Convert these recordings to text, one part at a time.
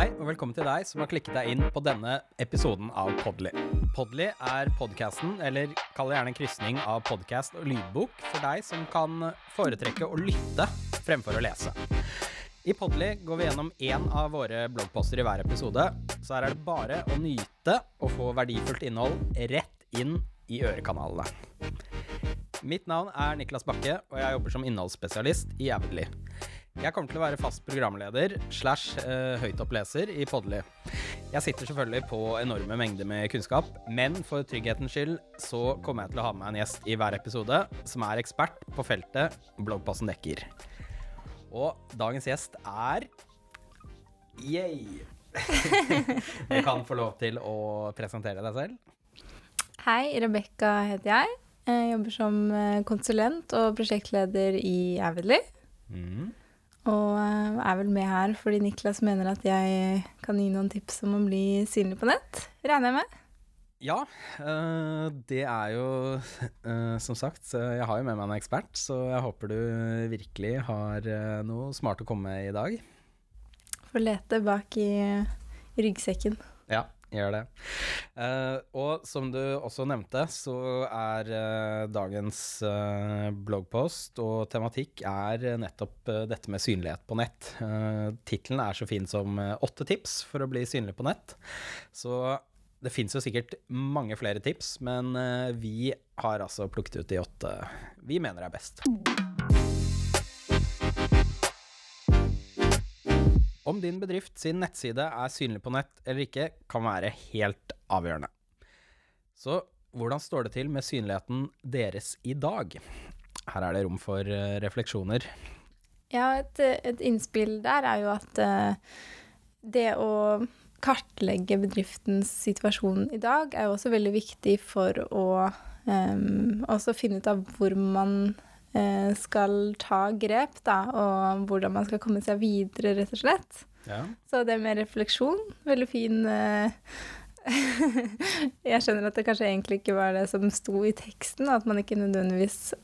Hei, og velkommen til deg som har klikket deg inn på denne episoden av Podly. Podly er podkasten, eller kall det gjerne en krysning av podkast og lydbok, for deg som kan foretrekke å lytte fremfor å lese. I Podly går vi gjennom én av våre bloggposter i hver episode, så her er det bare å nyte og få verdifullt innhold rett inn i ørekanalene. Mitt navn er Niklas Bakke, og jeg jobber som innholdsspesialist i Avidly. Jeg kommer til å være fast programleder slash uh, høytoppleser i Podly. Jeg sitter selvfølgelig på enorme mengder med kunnskap, men for trygghetens skyld så kommer jeg til å ha med en gjest i hver episode som er ekspert på feltet bloggposten dekker. Og dagens gjest er Yay! Du kan få lov til å presentere deg selv. Hei, Rebekka heter jeg. Jeg jobber som eh, konsulent og prosjektleder i Avidly. Mm. Og eh, er vel med her fordi Niklas mener at jeg kan gi noen tips om å bli synlig på nett. Regner jeg med? Ja, øh, det er jo øh, Som sagt, jeg har jo med meg en ekspert, så jeg håper du virkelig har noe smart å komme med i dag. Får lete bak i, i ryggsekken. Ja, gjør det. Uh, og som du også nevnte, så er uh, dagens uh, bloggpost og tematikk er nettopp dette med synlighet på nett. Uh, Tittelen er så fin som 'Åtte tips for å bli synlig på nett'. Så det fins jo sikkert mange flere tips, men vi har altså plukket ut de åtte vi mener er best. Om din bedrift sin nettside er synlig på nett eller ikke, kan være helt avgjørende. Så hvordan står det til med synligheten deres i dag? Her er det rom for uh, refleksjoner. Ja, et, et, innspill der er jo at uh, det å kartlegge bedriftens situasjon i dag er jo også veldig viktig for å um, også finne ut av hvor man Eh, skal ta grep, da, og hvordan man skal komme seg videre, rett og slett. Ja. Så det med refleksjon, veldig fin eh, Jeg skjønner at det kanskje egentlig ikke var det som sto i teksten, at man ikke nødvendigvis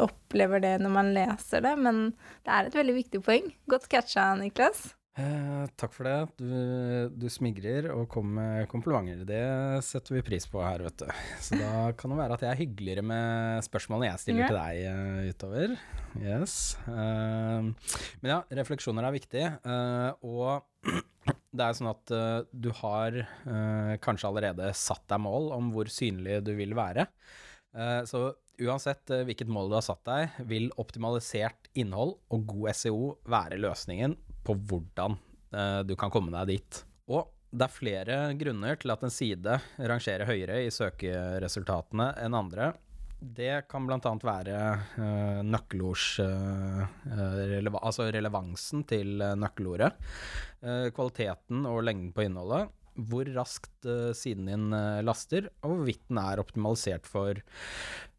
opplever det når man leser det, men det er et veldig viktig poeng. Godt catcha, Niklas. Eh, takk for det. Du, du, smigrer og kommer med komplimenter. Det setter vi pris på her, vet du. Så da kan det være at jeg er hyggeligere med spørsmålene jeg stiller yeah. til deg uh, utover. Yes. Uh, men ja, refleksjoner er viktig. Uh, og det er sånn at du har kanskje allerede satt deg mål om hvor synlig du vil være. så uansett hvilket mål du har satt deg, vil optimalisert innhold og god SEO være løsningen på hvordan eh, du kan komme deg dit. Og det er flere grunner til at en side rangerer høyere i søkeresultatene enn andre. Det kan bl.a. være uh, nøkkelords uh, releva Altså relevansen til nøkkelordet. Uh, kvaliteten og lengden på innholdet. Hvor raskt siden din laster, og hvorvidt den er optimalisert for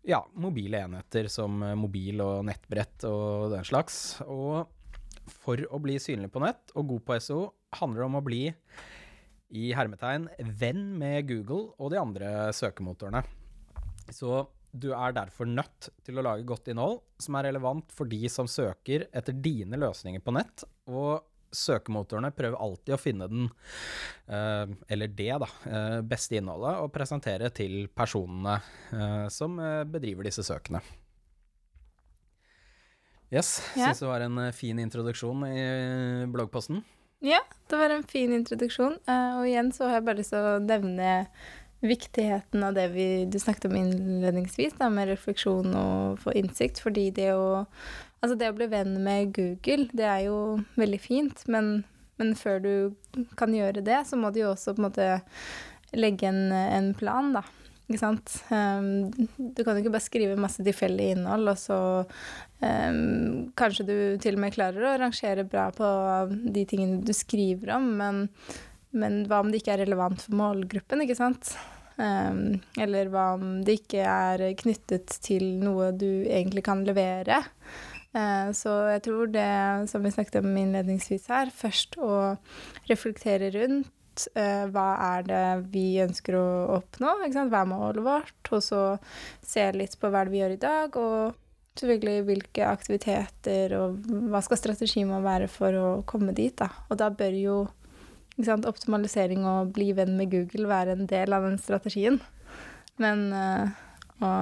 ja, mobile enheter som mobil og nettbrett og den slags. Og for å bli synlig på nett og god på SEO handler det om å bli i hermetegn venn med Google og de andre søkemotorene. Så du er derfor nødt til å lage godt innhold som er relevant for de som søker etter dine løsninger på nett. Og søkemotorene prøver alltid å finne den, eh, eller det, da, eh, beste innholdet og presentere til personene eh, som bedriver disse søkene. Yes, ja. syns det var en eh, fin introduksjon i eh, bloggposten. Ja, det var en fin introduksjon. Uh, og igjen så har jeg bare lyst til å nevne viktigheten av det vi, du snakket om innledningsvis, da, med refleksjon og få innsikt. Fordi det å, altså det å bli venn med Google, det er jo veldig fint, men, men før du kan gjøre det, så må du jo også på en måte legge en, en plan, da. Ikke sant. Um, du kan jo ikke bare skrive masse tilfeldig innhold, og så um, kanskje du til og med klarer å rangere bra på de tingene du skriver om, men, men hva om det ikke er relevant for målgruppen, ikke sant? Um, eller hva om det ikke er knyttet til noe du egentlig kan levere? Uh, så jeg tror det, som vi snakket om innledningsvis her, først å reflektere rundt uh, hva er det vi ønsker å oppnå, hva er målet vårt, og så se litt på hva det vi gjør i dag, og selvfølgelig hvilke aktiviteter og hva skal strategien må være for å komme dit, da. Og da bør jo sant, optimalisering og bli venn med Google være en del av den strategien. Men uh, å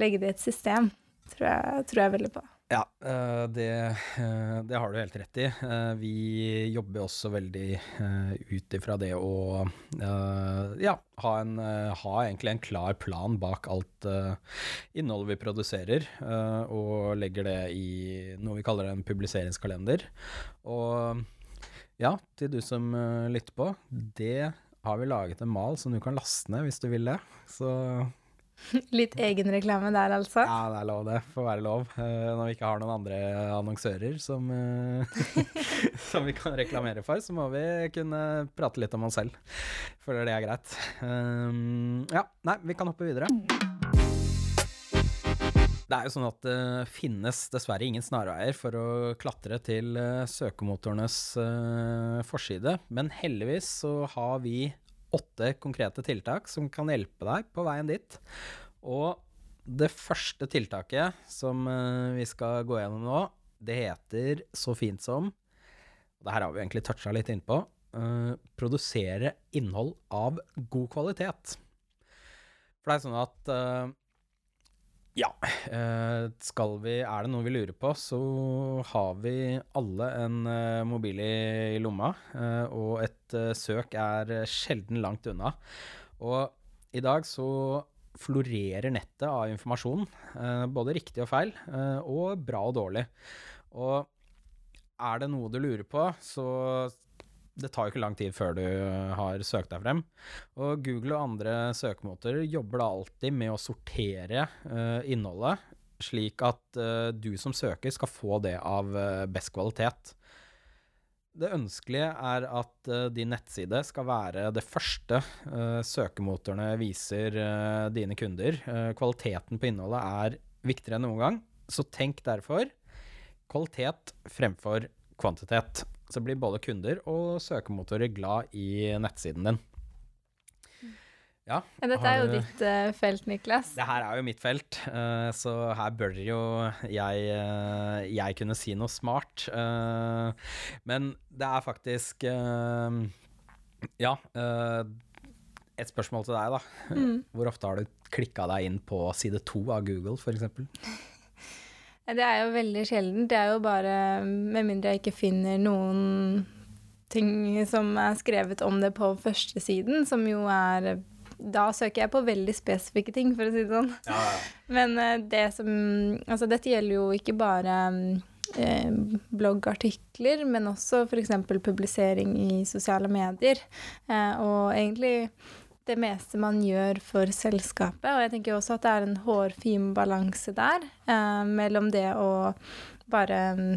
legge det i et system tror jeg, tror jeg veldig på. Ja, eh, det, eh, det, har du helt rett i. Vi jobber også veldig ut ifra det å ja, ha, en, ha, egentlig en klar plan bak alt innholdet vi produserer, og legger det i noe vi kaller en publiseringskalender. Og ja, til du som lytter på. Det har vi laget en mal som du kan laste ned hvis du vil det. Så Litt egenreklame der, altså? Ja, det er lov, det. Får være lov. Uh, når vi ikke har noen andre annonsører som, uh, som, vi kan reklamere for, så må vi kunne prate litt om oss selv. Føler det er greit. Um, ja, nei, vi kan hoppe videre. Det er jo sånn at det finnes dessverre ingen snarveier for å klatre til søkemotorenes forside, men heldigvis så har vi åtte konkrete tiltak som kan hjelpe deg på veien dit. Og det første tiltaket som uh, vi skal gå gjennom nå, det heter så fint som og Det her har vi egentlig toucha litt innpå. produsere innhold av god kvalitet. For det er sånn at ja, eh, skal vi Er det noe vi lurer på, så har vi alle en eh, mobil i lomma, eh, og et søk er sjelden langt unna. Og i dag så florerer nettet av informasjon, både riktig og feil, og bra og dårlig. Og er det noe du lurer på, så det tar jo ikke lang tid før du har søkt deg frem. Og Google og andre søkemåter jobber da alltid med å sortere uh, innholdet, slik at uh, du som søker skal få det av uh, best kvalitet. Det ønskelige er at din nettside skal være det første søkemotorene viser dine kunder. kvaliteten på innholdet er viktigere enn noen gang, så tenk derfor kvalitet fremfor kvantitet så blir både kunder og søkemotorer glad i nettsiden din. Ja, Dette er jo ditt uh, felt, Niklas. Det her er jo mitt felt, uh, så her bør jo jeg, uh, jeg kunne si noe smart. men det er faktisk Ja. et spørsmål til deg, da. Mm. Hvor ofte har du klikka deg inn på side to av Google, f.eks.? Det er jo veldig sjelden. Det er jo bare Med mindre jeg ikke finner noen ting som er skrevet om det på førstesiden, som jo er Da søker jeg på veldig spesifikke ting, for å si det sånn. Ja, ja. Men eh, det som Altså, dette gjelder jo ikke bare eh, bloggartikler, men også f.eks. publisering i sosiale medier. Eh, og egentlig det meste man gjør for selskapet. Og jeg tenker også at det er en hårfin balanse der eh, mellom det å bare mm,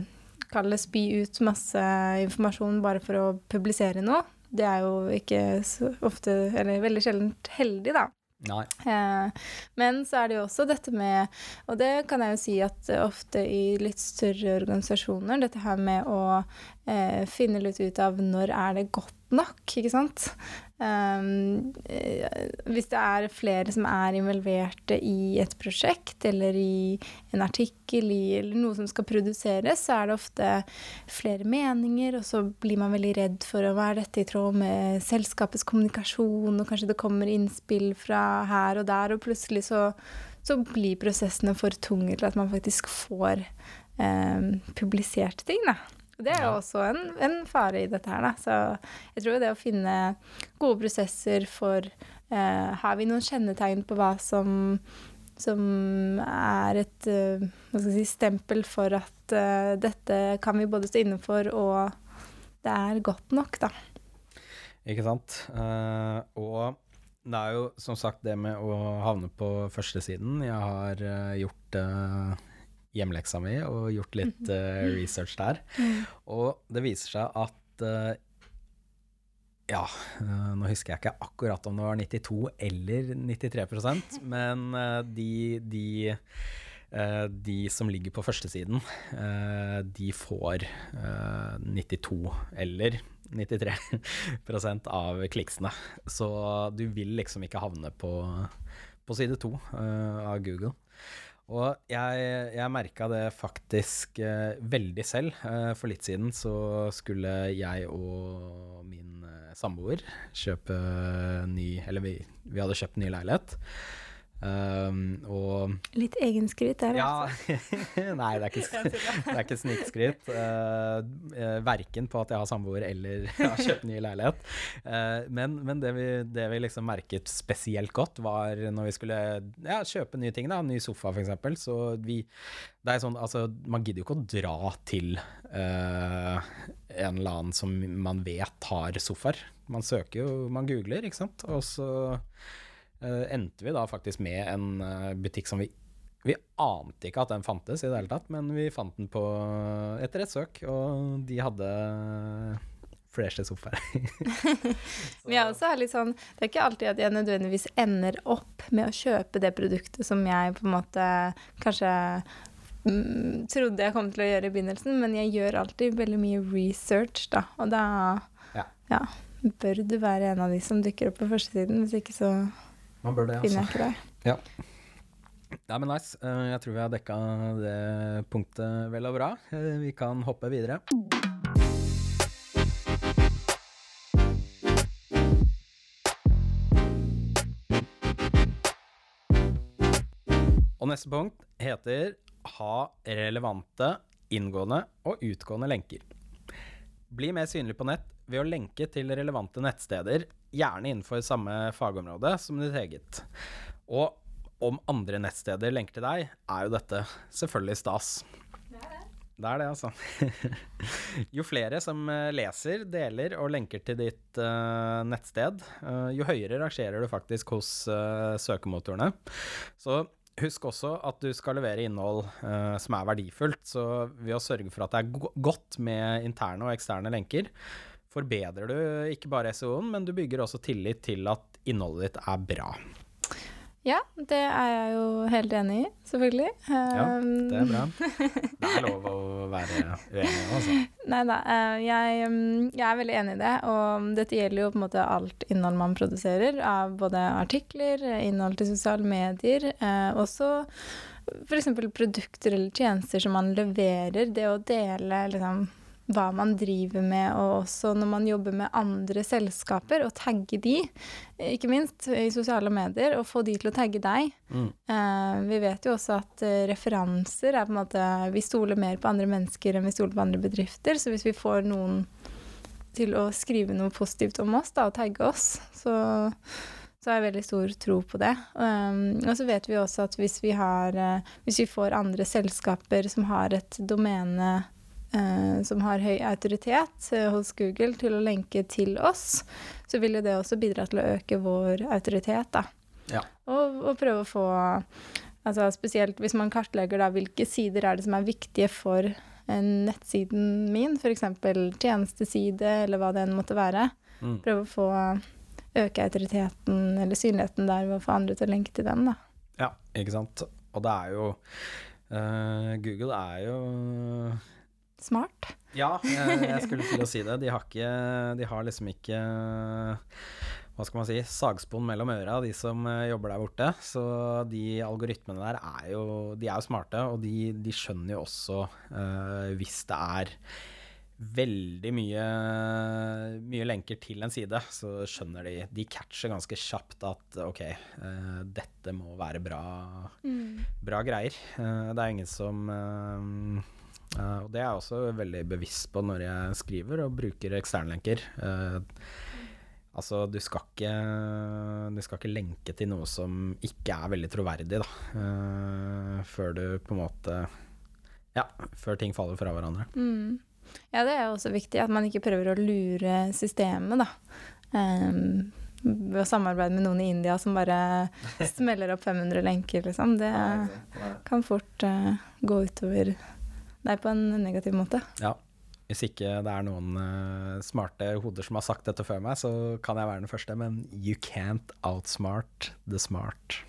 kalle spy ut masse informasjon bare for å publisere noe. Det er jo ikke så ofte, eller veldig sjeldent heldig, da. Nei. Eh, men så er det jo også dette med Og det kan jeg jo si at ofte i litt større organisasjoner, dette her med å eh, finne litt ut av når er det godt nok, ikke sant. Um, hvis det er flere som er involverte i et prosjekt eller i en artikkel i, eller noe som skal produseres, så er det ofte flere meninger, og så blir man veldig redd for å være dette i tråd med selskapets kommunikasjon, og kanskje det kommer innspill fra her og der, og plutselig så, så blir prosessene for tunge til at man faktisk får um, publisert ting, da. Det er jo også en, en, fare i dette her, da. Så jeg tror det å finne gode prosesser for eh, Har vi noen kjennetegn på hva som, som er et eh, hva skal si, stempel for at eh, dette kan vi både stå inne for, og det er godt nok, da. Ikke sant. Uh, og det er jo som sagt det med å havne på førstesiden. Jeg har gjort hjemleksa mi og gjort litt uh, research der. Mm. Og det viser seg at uh, ja, uh, nå husker jeg ikke akkurat om det var 92 eller 93% men de, de, de, som ligger på førstesiden, de får 92 eller 93% av kliksene. Så du vil liksom ikke havne på, på side to av Google. Og jeg, jeg merka det faktisk eh, veldig selv. Eh, for litt siden så skulle jeg og min eh, samboer kjøpe ny Eller vi, vi hadde kjøpt ny leilighet. Um, og Litt egenskryt der, ja, altså. Nei, det er ikke, det er ikke snikskryt. Uh, uh, verken på at jeg har samboer eller har kjøpt ny leilighet. Uh, men, men det, vi, det, vi, liksom merket spesielt godt, var når vi skulle ja, kjøpe nye ting. da, Ny sofa, f.eks. Så vi det er sånn, altså, Man gidder jo ikke å dra til en eller annen som man vet har sofaer. Man søker jo, man googler, ikke sant. Og så uh, endte vi da faktisk med en uh, butikk som vi vi ante ikke at den fantes i det hele tatt, men vi fant den på etter et søk, og de hadde flashe sofaer. Men jeg også er litt sånn Det er ikke alltid at jeg nødvendigvis ender opp med å kjøpe det produktet som jeg på en måte kanskje mm, trodde jeg kom til å gjøre i begynnelsen, men jeg gjør alltid veldig mye research, da. Og da ja. ja bør du være en av de som dukker opp på førstesiden. Hvis ikke så man bør det, altså. finner jeg ikke det. Ja. Nei, men nice. Eh, jeg tror vi har dekka det punktet vel og bra. Eh, vi kan hoppe videre. Og neste punkt heter ha relevante inngående og utgående lenker. Bli mer synlig på nett ved å lenke til relevante nettsteder, gjerne innenfor samme fagområde som ditt eget. Og om andre nettsteder lenker til deg, er jo dette selvfølgelig stas. Det er det, altså. jo flere som eh, leser, deler og lenker til ditt uh, nettsted, uh, jo høyere rangerer du faktisk hos uh, søkemotorene. Så husk også at du skal levere innhold som er verdifullt. Så ved å sørge for at det er godt med interne og eksterne lenker, forbedrer du ikke bare SEO-en, men du bygger også tillit til at innholdet ditt er bra. Ja, det er jeg jo helt enig i, selvfølgelig. Ja, det er bra. Det er lov å være uenig også. Nei da, eh, jeg, mm, jeg, er veldig enig i det. Og dette gjelder jo på en måte alt innhold man produserer, av både artikler, innhold til sosiale medier, eh, også f.eks. produkter eller tjenester som man leverer. Det å dele liksom hva man driver med, og også når man jobber med andre selskaper, og tagge de, ikke minst i sosiale medier, og få de til å tagge deg. Mm. Uh, vi vet jo også at uh, referanser er på en måte Vi stoler mer på andre mennesker enn vi stoler på andre bedrifter, så hvis vi får noen til å skrive noe positivt om oss da, og tagge oss, så så har jeg veldig stor tro på det. Um, og så vet vi også at hvis vi, har, uh, hvis vi får andre selskaper som har et domene som har høy autoritet eh, hos Google til å lenke til oss, så vil jo det også bidra til å øke vår autoritet. Ja. Og, og, prøve å få Altså spesielt hvis man kartlegger da hvilke sider er det som er viktige for nettsiden min, f.eks. tjenesteside eller hva det enn måtte være. Mm. Prøve å få øke autoriteten eller synligheten der ved å få andre til å lenke til den, da. Ja, ikke sant. Og det er jo uh, Google er jo smart. Ja, jeg, skulle til å si det. De har, ikke, de har liksom ikke hva skal man si, sagspon mellom øra, de som eh, jobber der borte. Så de algoritmene der er jo, de er jo smarte, og de, de skjønner jo også uh, hvis det er veldig mye, mye, lenker til en side, så skjønner de De catcher ganske kjapt at ok, uh, dette må være bra, mm. bra greier. Uh, det er ingen som Uh, og det er jeg også veldig bevisst på når jeg skriver og bruker eksternlenker. Uh, altså, du skal, ikke, du skal ikke lenke til noe som ikke er veldig troverdig, da. Uh, før du på en måte Ja, før ting faller fra hverandre. Mm. Ja, det er også viktig at man ikke prøver å lure systemet, da. Um, ved å samarbeide med noen i India som bare smeller opp 500 lenker, liksom. Det kan fort gå utover Nei, på en negativ måte. Ja. Hvis ikke det er noen uh, smarte hoder som har sagt dette før meg, så kan jeg være den første, men you can't outsmart the smart.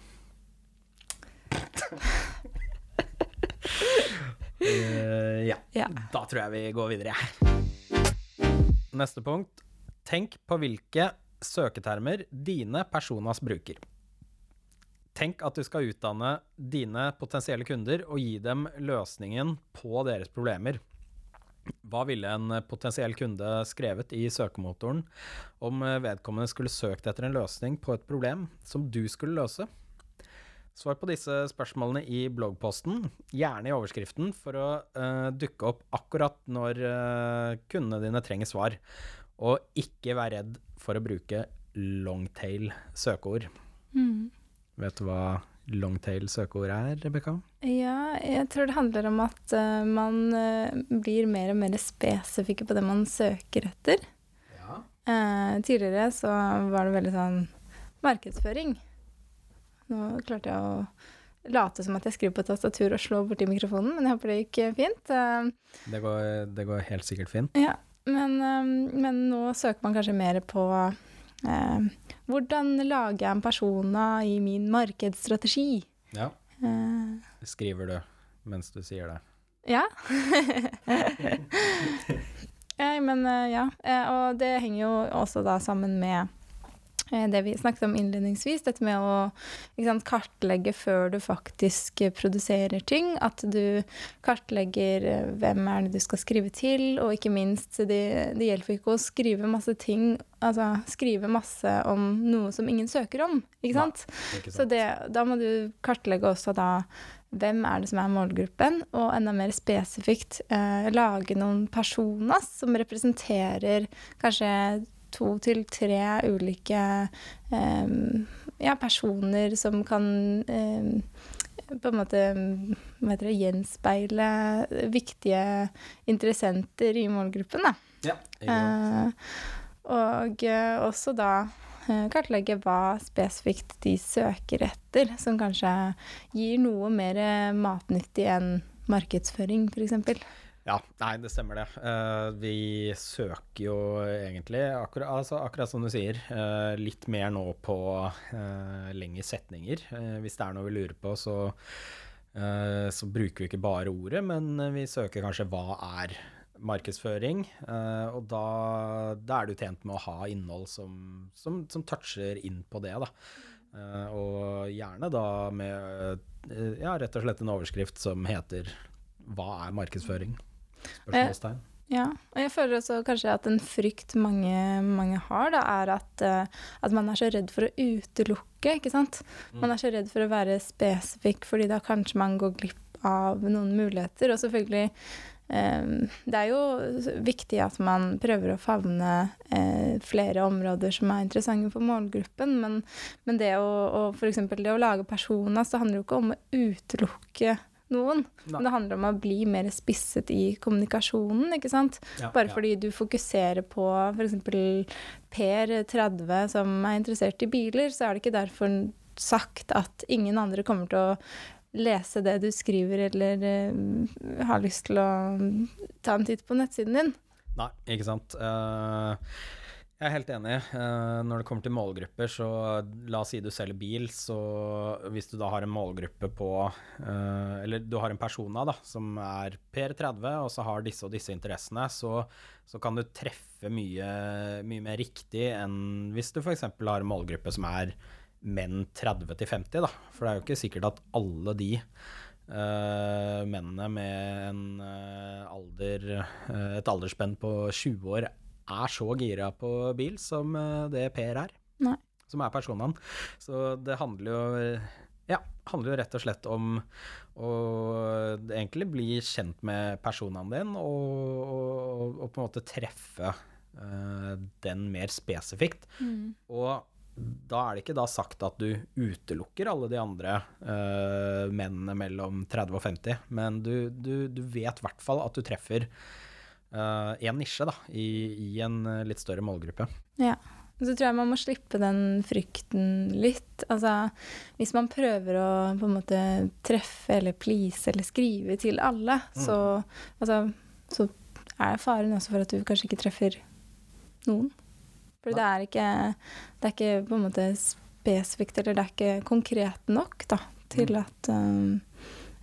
uh, ja. ja. Da tror jeg vi går videre, jeg. Neste punkt. Tenk på hvilke søketermer dine personas bruker. Tenk at du skal utdanne dine potensielle kunder og gi dem løsningen på deres problemer. Hva ville en potensiell kunde skrevet i søkemotoren om vedkommende skulle søkt etter en løsning på et problem som du skulle løse? Svar på disse spørsmålene i bloggposten, gjerne i overskriften, for å uh, dukke opp akkurat når uh, kundene dine trenger svar. Og ikke vær redd for å bruke longtail søkeord. Mm. Vet du hva longtail søkeord er, Rebekka? Ja, jeg tror det handler om at uh, man blir mer og mer spesifikke på det man søker etter. Ja. tidligere så var det veldig sånn markedsføring. Nå klarte jeg å late som at jeg skriver på tastatur og slår borti mikrofonen, men jeg håper det gikk fint. Det går, det går helt sikkert fint. Ja, men, men, nå søker man kanskje mer på eh, hvordan lager jeg en persona i min markedsstrategi? Ja. Eh, Skriver du mens du sier det? Ja. ja men eh, ja. Og det henger jo også da sammen med Eh, det vi snakket om innledningsvis, dette med å sant, kartlegge før du faktisk produserer ting. At du kartlegger eh, hvem er det du skal skrive til, og ikke minst, det, det hjelper ikke å skrive masse ting Altså skrive masse om noe som ingen søker om, ikke sant? Nei, ikke sant. Så det, da må du kartlegge også da hvem er det som er målgruppen, og enda mer spesifikt eh, lage noen personer som representerer kanskje to til tre ulike um, ja, personer som kan um, på en måte det, gjenspeile viktige interessenter i målgruppen. Da. Ja, eh, og uh, også da kartlegge hva spesifikt de søker etter, som kanskje gir noe mer matnyttig enn markedsføring, f.eks. Ja, nei, det stemmer det. Uh, vi søker jo egentlig, akkurat, altså, akkurat som du sier, uh, litt mer nå på uh, lengre setninger. hvis det er noe vi lurer på, så, så, bruker vi ikke bare ordet, men vi søker kanskje hva er markedsføring. og da, da, er du tjent med å ha innhold som, som, som toucher inn på det, da. og gjerne da med ja, rett og slett en overskrift som heter 'Hva er markedsføring?' Spørsmålstegn. Ja, og jeg føler også kanskje at en frykt mange, mange har, da, er at, uh, at, man er så redd for å utelukke, ikke sant. Mm. Man er så redd for å være spesifikk, fordi da kanskje man går glipp av noen muligheter. Og selvfølgelig um, Det er jo viktig at man prøver å favne flere områder som er interessante for målgruppen, men, men det å, f.eks. det å lage personer, så handler det jo ikke om å utelukke noen. Nei. Men det handler om å bli mer spisset i kommunikasjonen, ikke sant. Ja, Bare ja. fordi du fokuserer på f.eks. Per 30 som er interessert i biler, så er det ikke derfor sagt at ingen andre kommer til å lese det du skriver, eller uh, har lyst til å ta en titt på nettsiden din. Nei, ikke sant. Uh jeg er helt enig. Uh, når det kommer til målgrupper, så la oss si du selger bil, så hvis du da har en målgruppe på uh, Eller du har en persona da, som er PR30, og så har disse og disse interessene, så, så kan du treffe mye, mye, mer riktig enn hvis du f.eks. har en målgruppe som er menn 30 til 50, da. For det er jo ikke sikkert at alle de Uh, mennene med en uh, alder, uh, et aldersspenn på 20 år er så gira på bil som eh, det Per er. Nei. Som er personene. Så det handler jo ja, handler jo rett og slett om å egentlig bli kjent med personene dine og, og, og, på en måte treffe uh, den mer spesifikt. Mm. Og da er det ikke da sagt at du utelukker alle de andre uh, mennene mellom 30 og 50, men du, du, du vet i hvert fall at du treffer uh, en nisje da, i, i, en eh, litt større målgruppe. Ja. Så tror jeg man må slippe den frykten litt. Altså, hvis man prøver å på en måte treffe eller please eller skrive til alle, mm. så, altså, så er faren også for at du kanskje ikke treffer noen. For det er, ikke, det er ikke på en måte spesifikt, eller det er ikke konkret nok da, til mm. at um,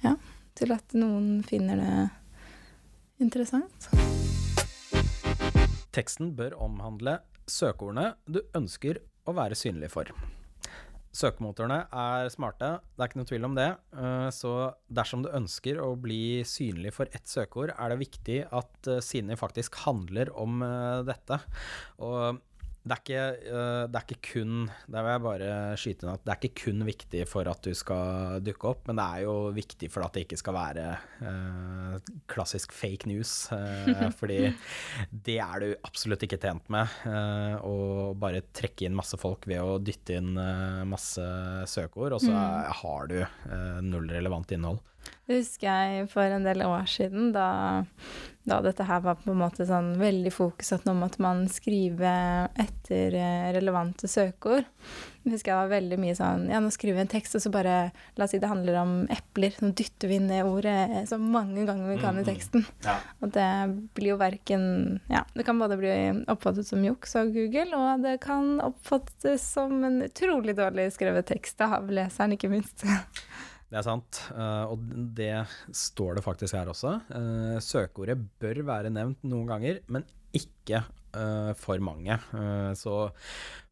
Ja, til at noen finner det interessant. Teksten bør omhandle søkeordene du ønsker å være synlig for. Søkemotorene er smarte, det er ikke noe tvil om det. Eh, Så dersom du ønsker å bli synlig for ett søkeord, er det viktig at eh, sidene faktisk handler om eh, dette. Og det er ikke, eh, det er ikke kun Der vil jeg bare skyte inn at det er ikke kun viktig for at du skal dukke opp, men det er jo viktig for at det ikke skal være uh, klassisk fake news. Uh, fordi det er du absolutt ikke tjent med. Uh, å bare trekke inn masse folk ved å dytte inn masse søkeord, og så Mm. har du null relevant innhold. Det husker jeg for en del år siden, da, da dette her var på en måte sånn veldig fokus at nå måtte man skrive etter eh, relevante søkeord. Jeg husker jeg var veldig mye sånn Ja, nå skriver vi en tekst, og så bare La oss si det handler om epler. Så dytter vi det ordet så mange ganger vi kan i Mm, mm. teksten. Ja. Og det blir jo verken Ja, det kan både bli oppfattet som juks av Google, og det kan oppfattes som en utrolig dårlig skrevet tekst av leseren, ikke minst. Det er sant, eh, og det står det faktisk her også. Eh, søkeordet bør være nevnt noen ganger, men ikke eh, for mange. Så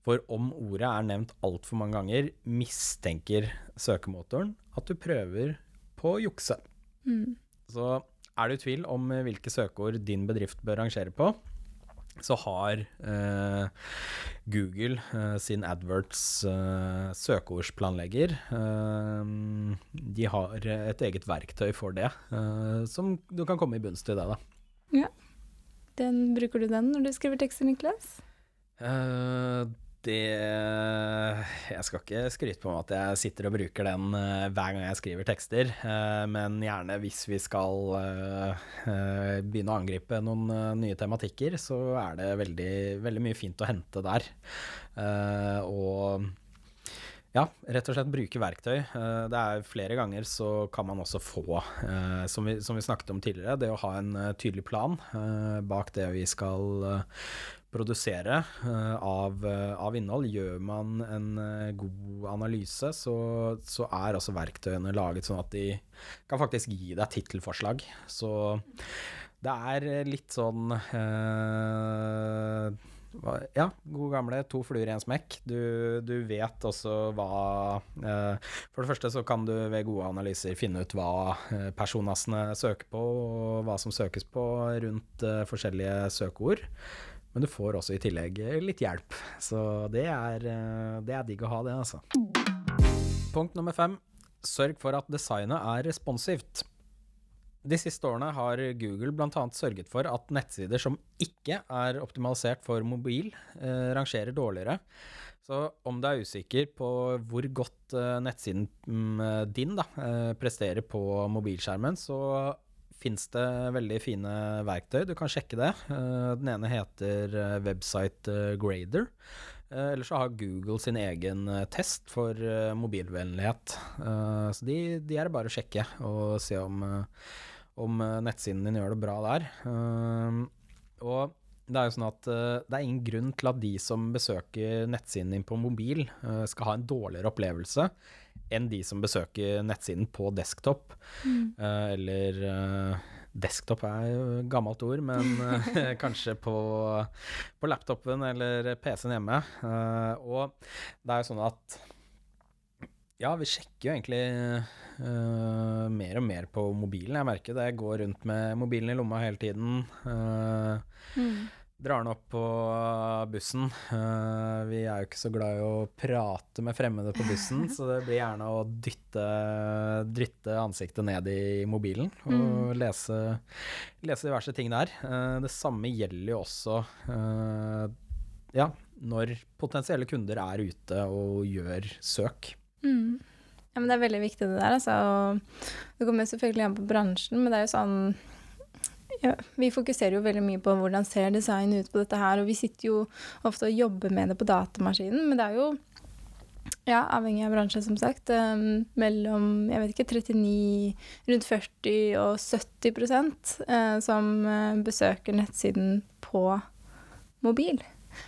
for om ordet er nevnt altfor mange ganger, mistenker søkemotoren at du prøver på å jukse. Mm. Så er du i tvil om hvilke søkeord din bedrift bør rangere på, så har eh, Google eh, sin AdWords eh, søkeordsplanlegger. Eh, de har et eget verktøy for det, eh, som du kan komme i bunns til det, da. Ja. Den, bruker du den når du skriver tekster, Niklas? Eh, det Jeg skal ikke skryte på meg at jeg sitter og bruker den eh, hver gang jeg skriver tekster, eh, men gjerne hvis vi skal eh, eh, begynne å angripe noen eh, nye tematikker, så er det veldig, veldig mye fint å hente der. Eh, og ja, rett og slett bruke verktøy. Eh, Det er flere ganger så kan man også få, eh, som vi, som vi snakket om tidligere, det å ha en eh, tydelig plan eh, bak det vi skal eh, produsere eh, av, eh, av innhold. Gjør man en eh, god analyse, så, så er også verktøyene laget sånn at de kan faktisk gi deg tittelforslag. Så det er litt sånn eh, ja, god gamle to fluer i en smekk. Du, du vet også hva eh, For det første så kan du ved gode analyser finne ut hva eh, personassene søker på, og hva som søkes på rundt eh, forskjellige søkeord. Men du får også i tillegg eh, litt hjelp. Så det er, eh, det er digg å ha det, altså. Punkt nummer fem. Sørg for at designet er responsivt. De siste årene har Google bl.a. sørget for at nettsider som ikke er optimalisert for mobil, eh, rangerer dårligere. Så om du er usikker på hvor godt eh, nettsiden mm, din da, eh, presterer på mobilskjermen, så fins det veldig fine verktøy. Du kan sjekke det. Eh, den ene heter eh, Website eh, Grader. Eller så har Google sin egen test for mobilvennlighet. Så de, de er det bare å sjekke og se om, om nettsiden din gjør det bra der. Og det er jo sånn at det er ingen grunn til at de som besøker nettsiden din på mobil, skal ha en dårligere opplevelse enn de som besøker nettsiden på desktop. Eh, eller eh, Desktop er jo et gammelt ord, men eh, kanskje på, på laptopen eller PC-en hjemme. Og det er jo sånn at ja, vi sjekker jo egentlig uh, mer og mer på mobilen. Jeg merker det. Jeg går rundt med mobilen i lomma hele tiden. eh, Drar den opp på bussen. Eh, vi er jo ikke så glad i å prate med fremmede på bussen, så det blir gjerne å dytte, dytte ansiktet ned i mobilen og lese, lese diverse ting der. Eh, det samme gjelder jo også eh, ja, når potensielle kunder er ute og gjør søk. Mm. Ja, men det er veldig viktig det der, altså. Det kommer selvfølgelig an på bransjen, men det er jo sånn ja, Vi fokuserer jo veldig mye på hvordan ser design ut på dette her, og vi sitter jo ofte og jobber med det på datamaskinen, men det er jo ja, avhengig av bransje, som sagt. Um, mellom jeg vet ikke, 39, rundt 40 og 70 uh, som uh, besøker nettsiden på mobil.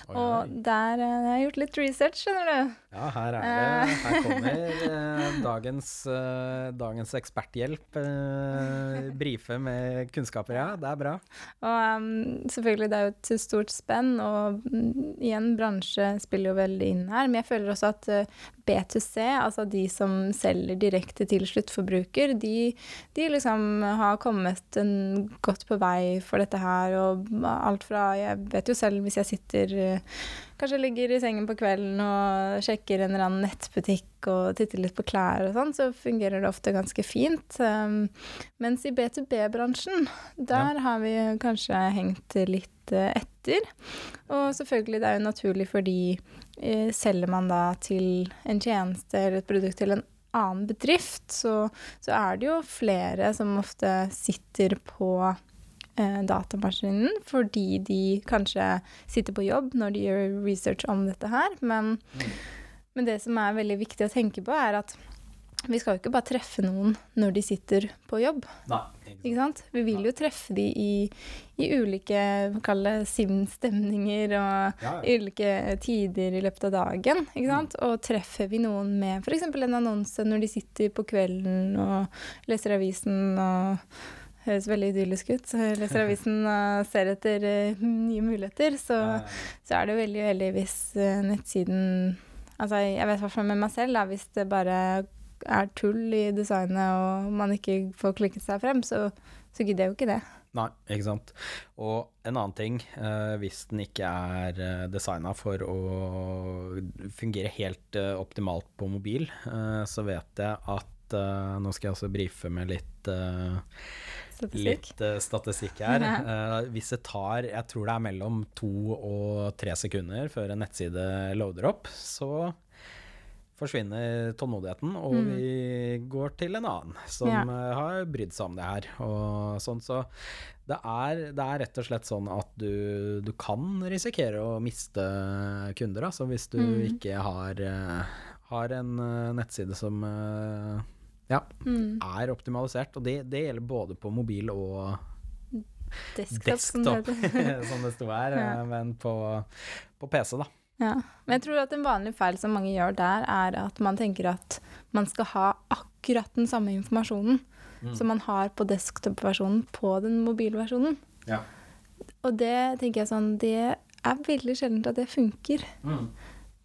Oi, Og der jeg har jeg gjort litt research, skjønner du. Ja, her er det Her kommer eh, dagens, eh, dagens eksperthjelp. Eh, brife med kunnskaper, ja. Det er bra. Og um, selvfølgelig, det er jo et stort spenn, og um, igjen, bransje spiller jo veldig inn her. Men jeg føler også at uh, B2C, altså de som selger direkte til sluttforbruker, de, de liksom har kommet en, godt på vei for dette her, og alt fra Jeg vet jo selv hvis jeg sitter eh, Kanskje ligger i sengen på kvelden og sjekker en eller annen nettbutikk og titter litt på klær og sånn, så fungerer det ofte ganske fint. Um, mens i B2B-bransjen, der har vi kanskje hengt litt eh, etter. Og selvfølgelig, det er jo naturlig fordi uh, selger man da til en tjeneste eller et produkt til en annen bedrift, så, så er det jo flere som ofte sitter på eh, datamaskinen fordi de kanskje sitter på jobb når de gjør research om dette her. Men, men det som er veldig viktig å tenke på, er at vi skal jo ikke bare treffe noen når de sitter på jobb. Nei. Ikke sant? Vi vil jo treffe de i, i ulike sim-stemninger og Ja, ja. ulike tider i løpet av dagen. Ikke sant? Og treffer vi noen med f.eks. en annonse når de sitter på kvelden og leser avisen og Høres veldig idyllisk ut. Leser avisen og ser etter eh, nye muligheter. Så, så er det veldig uheldig hvis eh, nettsiden Altså, jeg vet hva som er med meg selv, da, hvis det bare er tull i designet og man ikke får klikket seg frem, så, så gidder jeg jo ikke det. Nei, ikke sant. Og en annen ting, eh, hvis den ikke er uh, designa for å fungere helt eh, optimalt på mobil, eh, så vet jeg at eh, Nå skal jeg også brife med litt eh, Statistikk. litt uh, statistikk her. Uh, hvis det tar, jeg tror det er mellom to og tre sekunder før en nettside loader opp, så forsvinner tålmodigheten, og Mm. vi går til en annen som Ja. eh, har brydd seg om det her. Og sånn, så det er, det er rett og slett sånn at du, du kan risikere å miste kunder, altså hvis du Mm. ikke har, har en nettside som ja, Mm. er optimalisert. Og det, det gjelder både på mobil og Desktop, som det desktop, som det sto her, Ja. eh, men på, på PC, da. Ja. Men jeg tror at en vanlig feil som mange gjør der, er at man tenker at man skal ha akkurat den samme informasjonen Mm. som man har på desktop-versjonen på den mobilversjonen. Ja. Og det tenker jeg sånn, det er veldig sjeldent at det funker. Sant?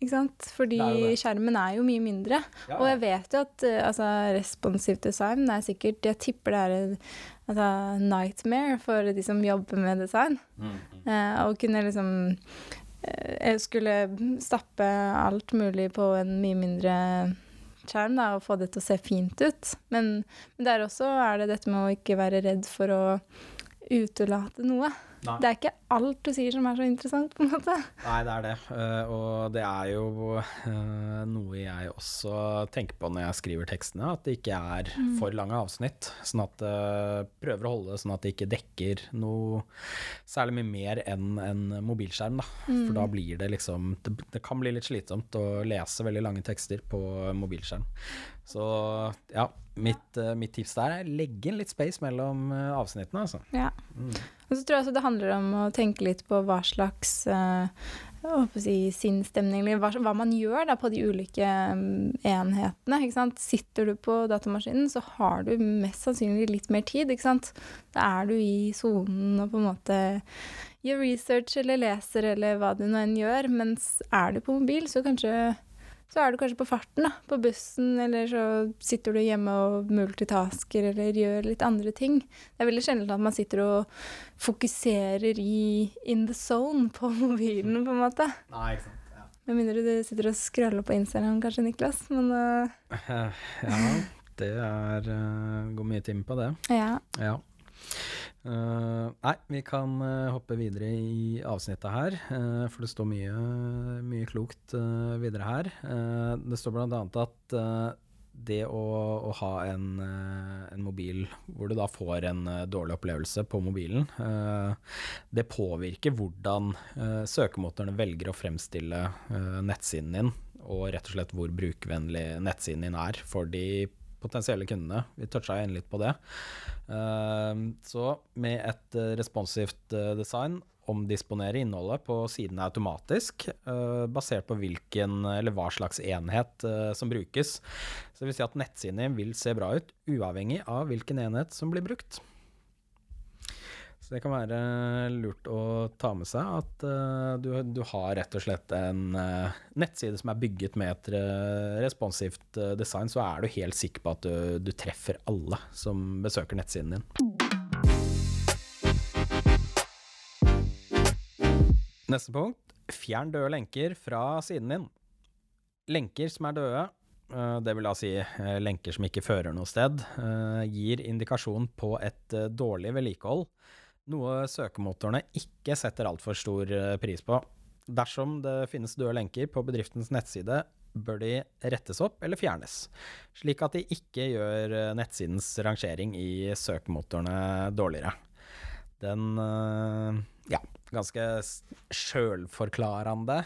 Fordi Det er det. skjermen er jo mye mindre. Ja, Og jeg vet jo at eh, altså, responsive design er sikkert Jeg tipper det er en altså, nightmare for de som jobber med design. Eh, å kunne liksom eh, skulle stappe alt mulig på en mye mindre skjerm da, og få det til å se fint ut. Men, men der også er det dette med å ikke være redd for å utelate noe. Nei. Det er ikke alt du sier som er så interessant, på en måte. Nei, det er det. Uh, og det er jo uh, noe jeg også tenker på når jeg skriver tekstene, at det ikke er for lange avsnitt. Sånn at uh, prøver å holde det sånn at det ikke dekker noe særlig mye mer enn en mobilskjerm. Da. For da blir det liksom det, det kan bli litt slitsomt å lese veldig lange tekster på mobilskjerm. Så ja, mitt, eh, mitt tips der er legge inn litt space mellom eh, avsnittene, altså. Ja. Og så tror jeg også det handler om å tenke litt på hva slags å si, sinnsstemning, eller hva, hva man gjør da på de ulike um, enhetene. Sitter du på datamaskinen, så har du mest sannsynlig litt mer tid. Da er du i sonen og på en måte gjør research eller leser eller hva du nå enn gjør. Mens er du på mobil, så kanskje så er du kanskje på farten, da, på bussen, eller så sitter du hjemme og multitasker eller gjør litt andre ting. Det er veldig sjelden at man sitter og fokuserer i in the zone på mobilen, på en måte. Nei, ikke sant. Ja. Med mindre du sitter og scroller på Instagram, kanskje, Niklas. Men uh... ja, det er uh, går mye timer på det. ja. Ja. Eh, nei, vi kan uh, hoppe videre i avsnittet her, uh, for det står mye, mye klokt videre her. Det står annet at det å, å ha en, en mobil hvor du da får en dårlig opplevelse på mobilen, det påvirker hvordan søkemotorene velger å fremstille nettsiden din, og rett og slett hvor brukervennlig nettsiden din er for de potensielle kundene. Vi toucha igjen litt på det. Eh, så med et eh, responsivt eh, design omdisponere innholdet på sidene automatisk, uh, basert på hvilken eller hva slags enhet som brukes. Så det vil si at nettsiden din vil se bra ut, uavhengig av hvilken enhet som blir brukt. Så det kan være lurt å ta med seg at uh, du, du, har rett og slett en uh, nettside som er bygget med et uh, responsivt design, så er du helt sikker på at du, du treffer alle som besøker nettsiden din. Neste punkt. Fjern døde lenker fra siden din. Lenker som er døde, det vil da si lenker som ikke fører noe sted, gir indikasjon på et dårlig vedlikehold noe søkemotorene ikke setter altfor stor eh, pris på. Dersom det finnes døde lenker på bedriftens nettside, bør de rettes opp eller fjernes, slik at de ikke gjør eh, nettsidens rangering i søkemotorene dårligere. Den eh, ja, ganske sjølforklarende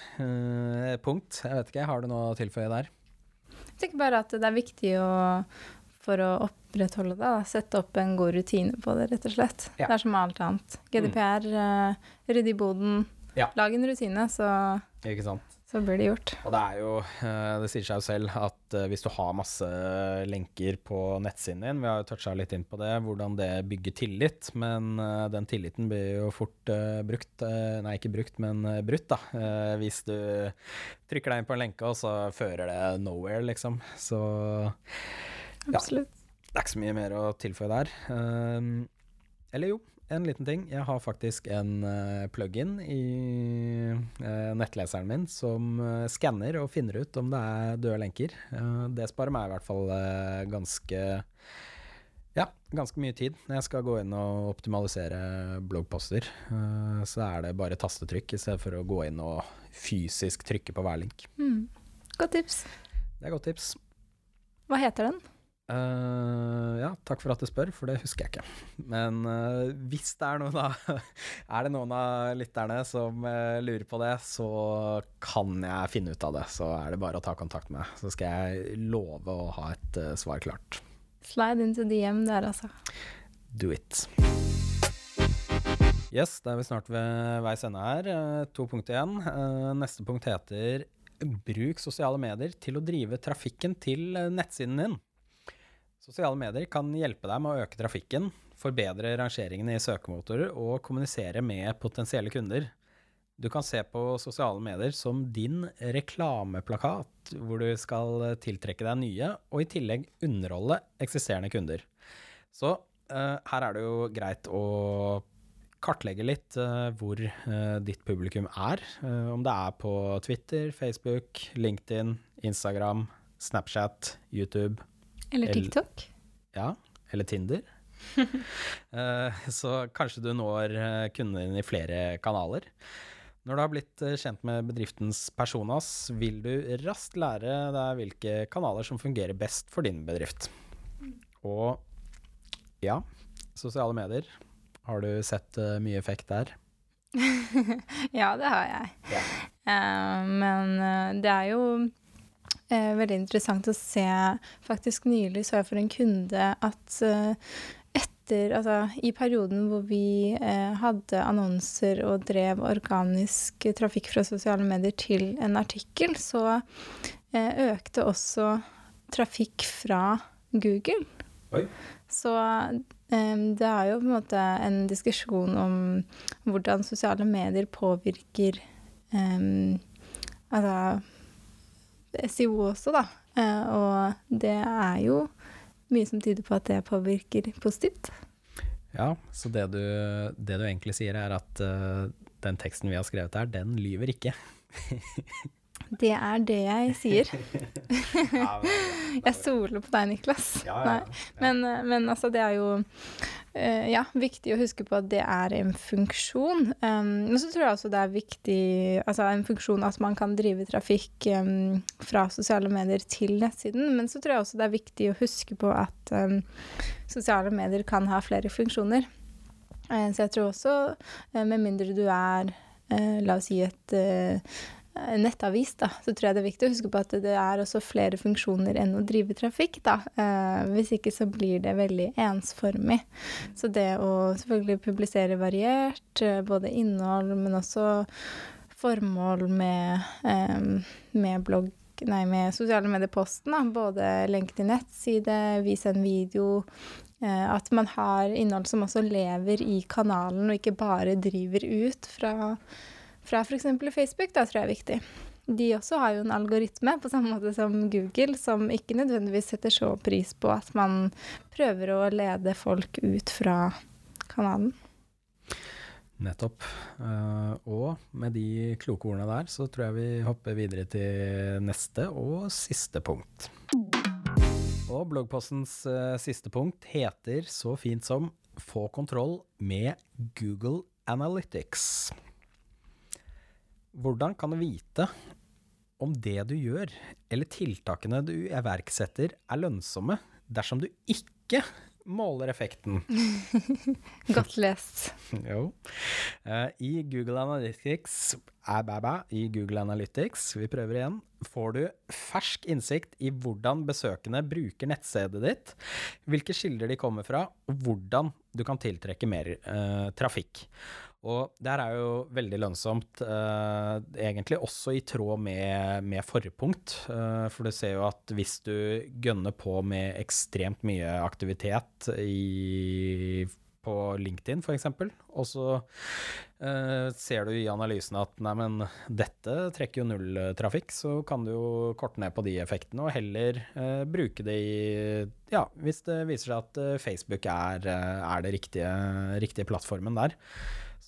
punkt. Jeg vet ikke, har du noe å tilføye der? Jeg tenker bare at det er viktig å for å opprettholde det. Da. Sette opp en god rutine på det, rett og slett. Ja. Det er som alt annet. GDPR, mm. uh, rydde i boden. Ja. Lag en rutine, så, så blir det gjort. Og det er jo, uh, det sier seg jo selv at uh, hvis du har masse lenker på nettsiden din, vi har jo toucha litt inn på det, hvordan det bygger tillit, men den tilliten blir jo fort brukt, nei ikke brukt, men brutt, da. hvis du trykker deg inn på en lenke, og så fører det nowhere, liksom. Så Absolutt. Ja, det er ikke så mye mer å tilføye der. Uh, eller jo, en liten ting. Jeg har faktisk en uh, plug-in i uh, nettleseren min som uh, skanner og finner ut om det er døde lenker. Det sparer meg i hvert fall ganske ja, ganske mye tid når jeg skal gå inn og optimalisere bloggposter. så er det bare tastetrykk i stedet for å gå inn og fysisk trykke på hver link. Mm. Godt tips. Det er godt tips. Hva heter den? Uh, ja, takk for at du spør, for det husker jeg ikke. Men uh, hvis det er noen av Er det noen av lytterne som uh, lurer på det, så kan jeg finne ut av det. Så er det bare å ta kontakt med meg. Så skal jeg love å ha et svar klart. Slide into DM der, altså. Do it. Yes, da er vi snart ved veis ende her. To punkt igjen. Neste punkt heter Bruk sosiale medier til å drive trafikken til nettsiden din. Sosiale medier kan hjelpe deg med å øke trafikken, forbedre rangeringene i søkemotorer og kommunisere med potensielle kunder. Du kan se på sosiale medier som din reklameplakat, hvor du skal tiltrekke deg nye, og i tillegg underholde eksisterende kunder. Så uh, her er det jo greit å kartlegge litt uh, hvor uh, ditt publikum er. om det er på Twitter, Facebook, LinkedIn, Instagram, Snapchat, YouTube eller TikTok. ja, eller Tinder. uh, så kanskje du når eh, kundene dine i flere kanaler. Når du har blitt eh, kjent med bedriftens personas, vil du raskt lære deg hvilke kanaler som fungerer best for din bedrift. Og ja, sosiale medier. Har du sett mye effekt der? ja, det har jeg. Yeah. Uh, men det er jo eh, veldig interessant å se Faktisk nylig så jeg for en kunde at eh, etter Altså i perioden hvor vi eh, hadde annonser og drev organisk trafikk fra sosiale medier til en artikkel, så eh, økte også trafikk fra Google. Oi. Så um, det er jo på en måte en diskusjon om hvordan sosiale medier påvirker um, Altså SEO også, da. Eh, og det er jo mye som tyder på at det påvirker positivt. Ja, så det du, det du egentlig sier er at uh, den teksten vi har skrevet her, den lyver ikke. Det er det jeg sier. jeg stoler på deg, Niklas. Men, eh, men, altså, det er jo uh, ja, viktig å huske på at det er en funksjon. Men så tror jeg også det er viktig Altså en funksjon at man kan drive trafikk fra sosiale medier til nettsiden. Men så tror jeg også det er viktig å huske på at sosiale medier kan ha flere funksjoner. Uh, så jeg tror også, med mindre du er La oss si et eh, nettavis, da, så tror jeg det er viktig å huske på at det er også flere funksjoner enn å drive trafikk, da. Eh, hvis ikke så blir det veldig ensformig. Så det å selvfølgelig publisere variert, eh, både innhold, men også formål med, eh, med blogg Nei, med sosiale medier-posten, da. Både lenke til nettside, vise en video. Eh, at man har innhold som også lever i kanalen, og ikke bare driver ut fra fra f.eks. Facebook, da tror jeg er viktig. De også har jo en algoritme, på samme måte som Google, som ikke nødvendigvis setter så pris på at man prøver å lede folk ut fra kanalen. Nettopp. Uh, og med de kloke ordene der, så tror jeg vi hopper videre til neste og siste punkt. Og bloggpostens uh, siste punkt heter så fint som 'Få kontroll med Google Analytics'. Hvordan kan du vite om det du gjør, eller tiltakene du iverksetter, er lønnsomme dersom du ikke måler effekten? Godt lest. jo. Uh, I Google Analytics i Google Analytics, vi prøver igjen, får du fersk innsikt i hvordan besøkende bruker nettstedet ditt, hvilke kilder de kommer fra, og hvordan du kan tiltrekke mer uh, trafikk. Og det her er jo veldig lønnsomt, eh, egentlig også i tråd med, med forpunkt. punkt. Uh, for du ser jo at hvis du gønner på med ekstremt mye aktivitet i, på LinkedIn f.eks., og så eh, ser du i analysen at nei, men dette trekker jo null trafikk, så kan du jo korte ned på de effektene og heller bruke det i Ja, hvis det viser seg at Facebook er, er det riktige, riktige plattformen der.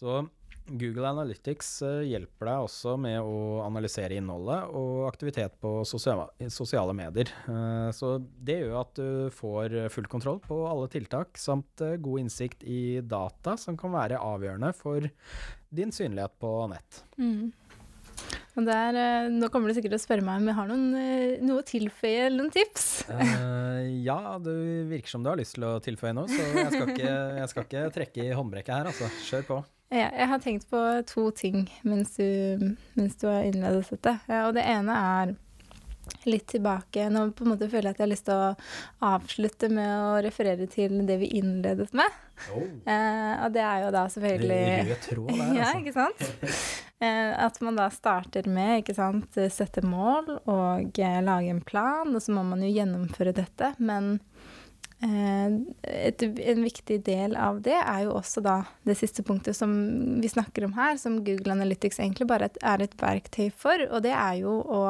Så Google Analytics eh, hjelper deg også med å analysere innholdet og aktivitet på sosiale medier. Eh, så det gjør at du får full kontroll på alle tiltak, samt eh, god innsikt i data som kan være avgjørende for din synlighet på nett. Mm. Der, nå kommer du sikkert til å spørre meg om jeg har noen, noe å tilføye eller noen tips? Uh, ja, det virker som du har lyst til å tilføye noe, så jeg skal ikke, jeg skal ikke trekke i håndbrekket her, altså. Kjør på. Ja, jeg har tenkt på to ting mens du, mens du har innledet dette. Og det ene er litt tilbake Nå på en måte føler jeg at jeg har lyst til å avslutte med å referere til det vi innledet med. Oh. Eh, og det er jo da selvfølgelig Det er tråd der, altså. ja, ikke sant? Eh, at man da starter med, ikke sant, sette mål og eh, lage en plan, og så må man jo gjennomføre dette. Men et, en viktig del av det er jo også da det siste punktet som vi snakker om her, som Google Analytics egentlig bare er et verktøy for, og det er jo å,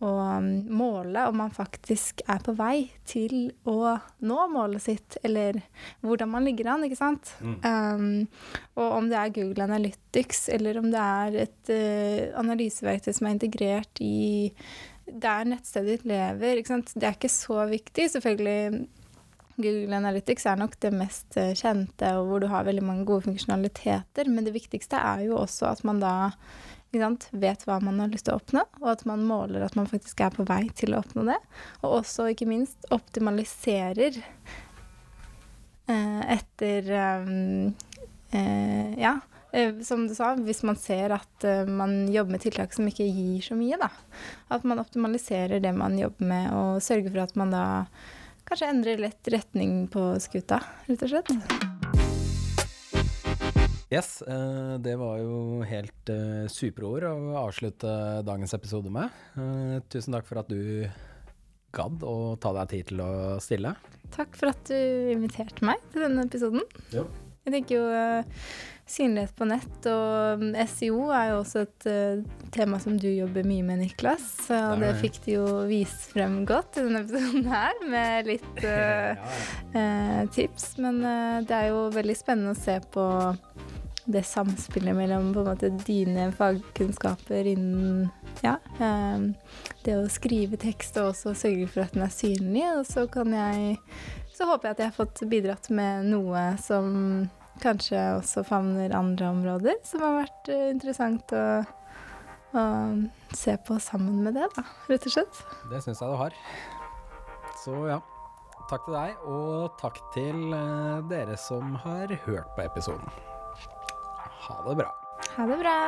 å um, måle om man faktisk er på vei til å nå målet sitt, eller hvordan man ligger an, ikke sant. Mm. Um, og om det er Google Analytics, eller om det er et uh, analyseverktøy som er integrert i der nettstedet ditt lever. Det er ikke så viktig. Selvfølgelig Google Analytics er nok det mest eh, kjente, og hvor du har veldig mange gode funksjonaliteter. Men det viktigste er jo også at man da sant, vet hva man har lyst til å oppnå, og at man måler at man faktisk er på vei til å oppnå det. Og også, ikke minst, optimaliserer eh, etter eh, eh, Ja som du sa, hvis man ser at uh, man jobber med tiltak som ikke gir så mye, da. At man optimaliserer det man jobber med, og sørger for at man da kanskje endrer lett retning på skuta, rett og slett. Yes, uh, det var jo helt superord å avslutte dagens episode med. tusen takk for at du gadd å ta deg tid til å stille. Takk for at du inviterte meg til denne episoden. Jo. Jeg tenker jo synlighet på nett og um, SEO er jo også et uh, tema som du jobber mye med, Niklas. Og det, det fikk du jo vist frem godt i denne episoden her, med litt uh, uh, tips. Men uh, det er jo veldig spennende å se på det samspillet mellom på en måte dine fagkunnskaper innen ja, det å skrive tekst og også sørge for at den er synlig. Og så kan jeg Så håper jeg at jeg har fått bidratt med noe som kanskje også favner andre områder, som har vært uh, interessant å, å, se på sammen med det, da, rett og slett. Det syns jeg du har. Så ja, takk til deg, og takk til uh, dere som har hørt på episoden. Ha det bra. Ha det bra.